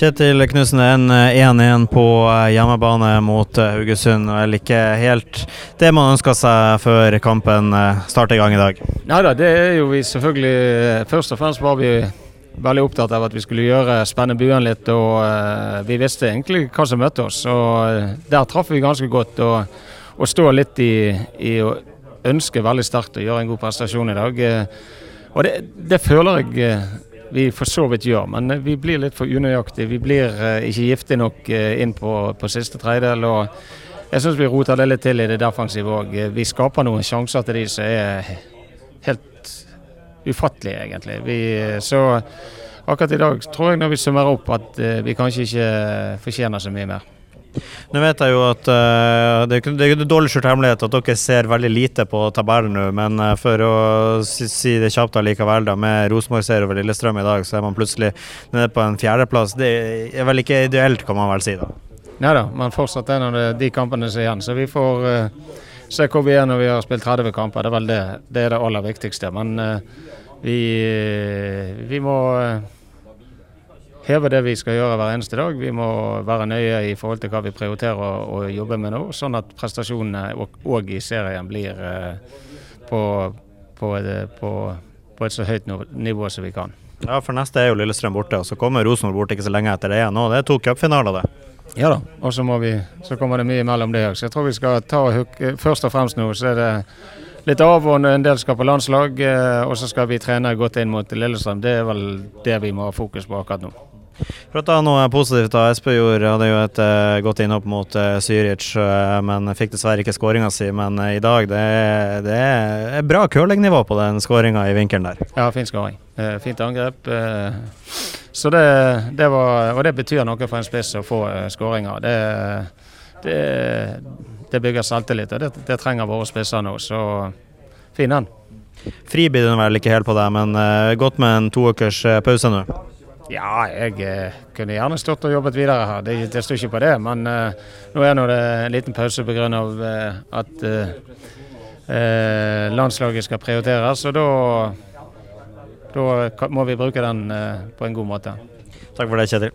Kjetil Knutsen, en 1-1 på eh, hjemmebane mot eh, Haugesund. Vel ikke helt det man ønska seg før kampen eh, starter i gang i dag? Nei da, det er jo vi selvfølgelig Først og fremst var vi veldig opptatt av at vi skulle gjøre spenne buen litt. Og vi visste egentlig hva som møtte oss. Og der traff vi ganske godt. Og, og stå litt i, i å ønske veldig sterkt å gjøre en god prestasjon i dag. og det, det føler jeg vi for så vidt gjør, men vi blir litt for unøyaktige. Vi blir uh, ikke giftige nok uh, inn på, på, siste tredjedel. og Jeg syns vi roter det litt til i det defensive òg. Vi skaper noen sjanser til de som er helt ufattelige, egentlig. Vi, så akkurat i dag tror jeg når vi summerer opp at vi kanskje ikke fortjener så mye mer. Nå vet jeg jo at uh, det, er, det er dårlig skjult hemmelighet at dere ser veldig lite på tabellen nå, men uh, for å si, si, det kjapt allikevel, da, med Rosenborg-seier over Lillestrøm i dag, så er man plutselig nede på en fjerdeplass. Det er vel ikke ideelt, kan man vel si da? Nei da, men fortsatt en av de kampene som er igjen. Så vi får uh, se hvor vi er når vi har spilt 30 kamper. Det er vel det, det, er det aller viktigste. Men vi, vi må heve det vi skal gjøre hver eneste dag. Vi må være nøye i forhold til hva vi prioriterer å, jobbe med nå, sånn at prestasjonene òg i serien blir eh, på, på, på, på, et så høyt nivå som vi kan. Ja, for neste er jo Lillestrøm borte, og så kommer Rosenborg bort ikke så lenge etter det igjen. Det er to cupfinaler, det. Ja da, og så, så kommer det mye mellom det òg. Så jeg tror vi skal ta Først og fremst nå så er det litt av, og en del skal på landslag. Eh, og så skal vi trene godt inn mot Lillestrøm. Det er vel det vi må ha fokus på akkurat nå. For å ta noe positivt, da. Espejord hadde jo et uh, godt innhopp mot uh, Syric, uh, men fikk dessverre ikke skåringa si. Men uh, i dag, det, det er bra curlingnivå på den skåringa i vinkelen der. Ja, fin skåring. fint angrep. så det, det, var Og det betyr noe for en spiss å få uh, skåringer. Det, det, det, bygger selvtillit, og det, det trenger våre spisser nå. Så fin den. Fri blir det vel ikke helt på deg, men godt med en to uh, pause nå? Ja, jeg eh, kunne gjerne stått og jobbet videre her. Det, det står ikke på det. Men eh, nå er det en liten pause pga. Eh, at eh, eh, landslaget skal prioriteres. Og da, da må vi bruke den eh, på en god måte. Takk for det, Kjetil.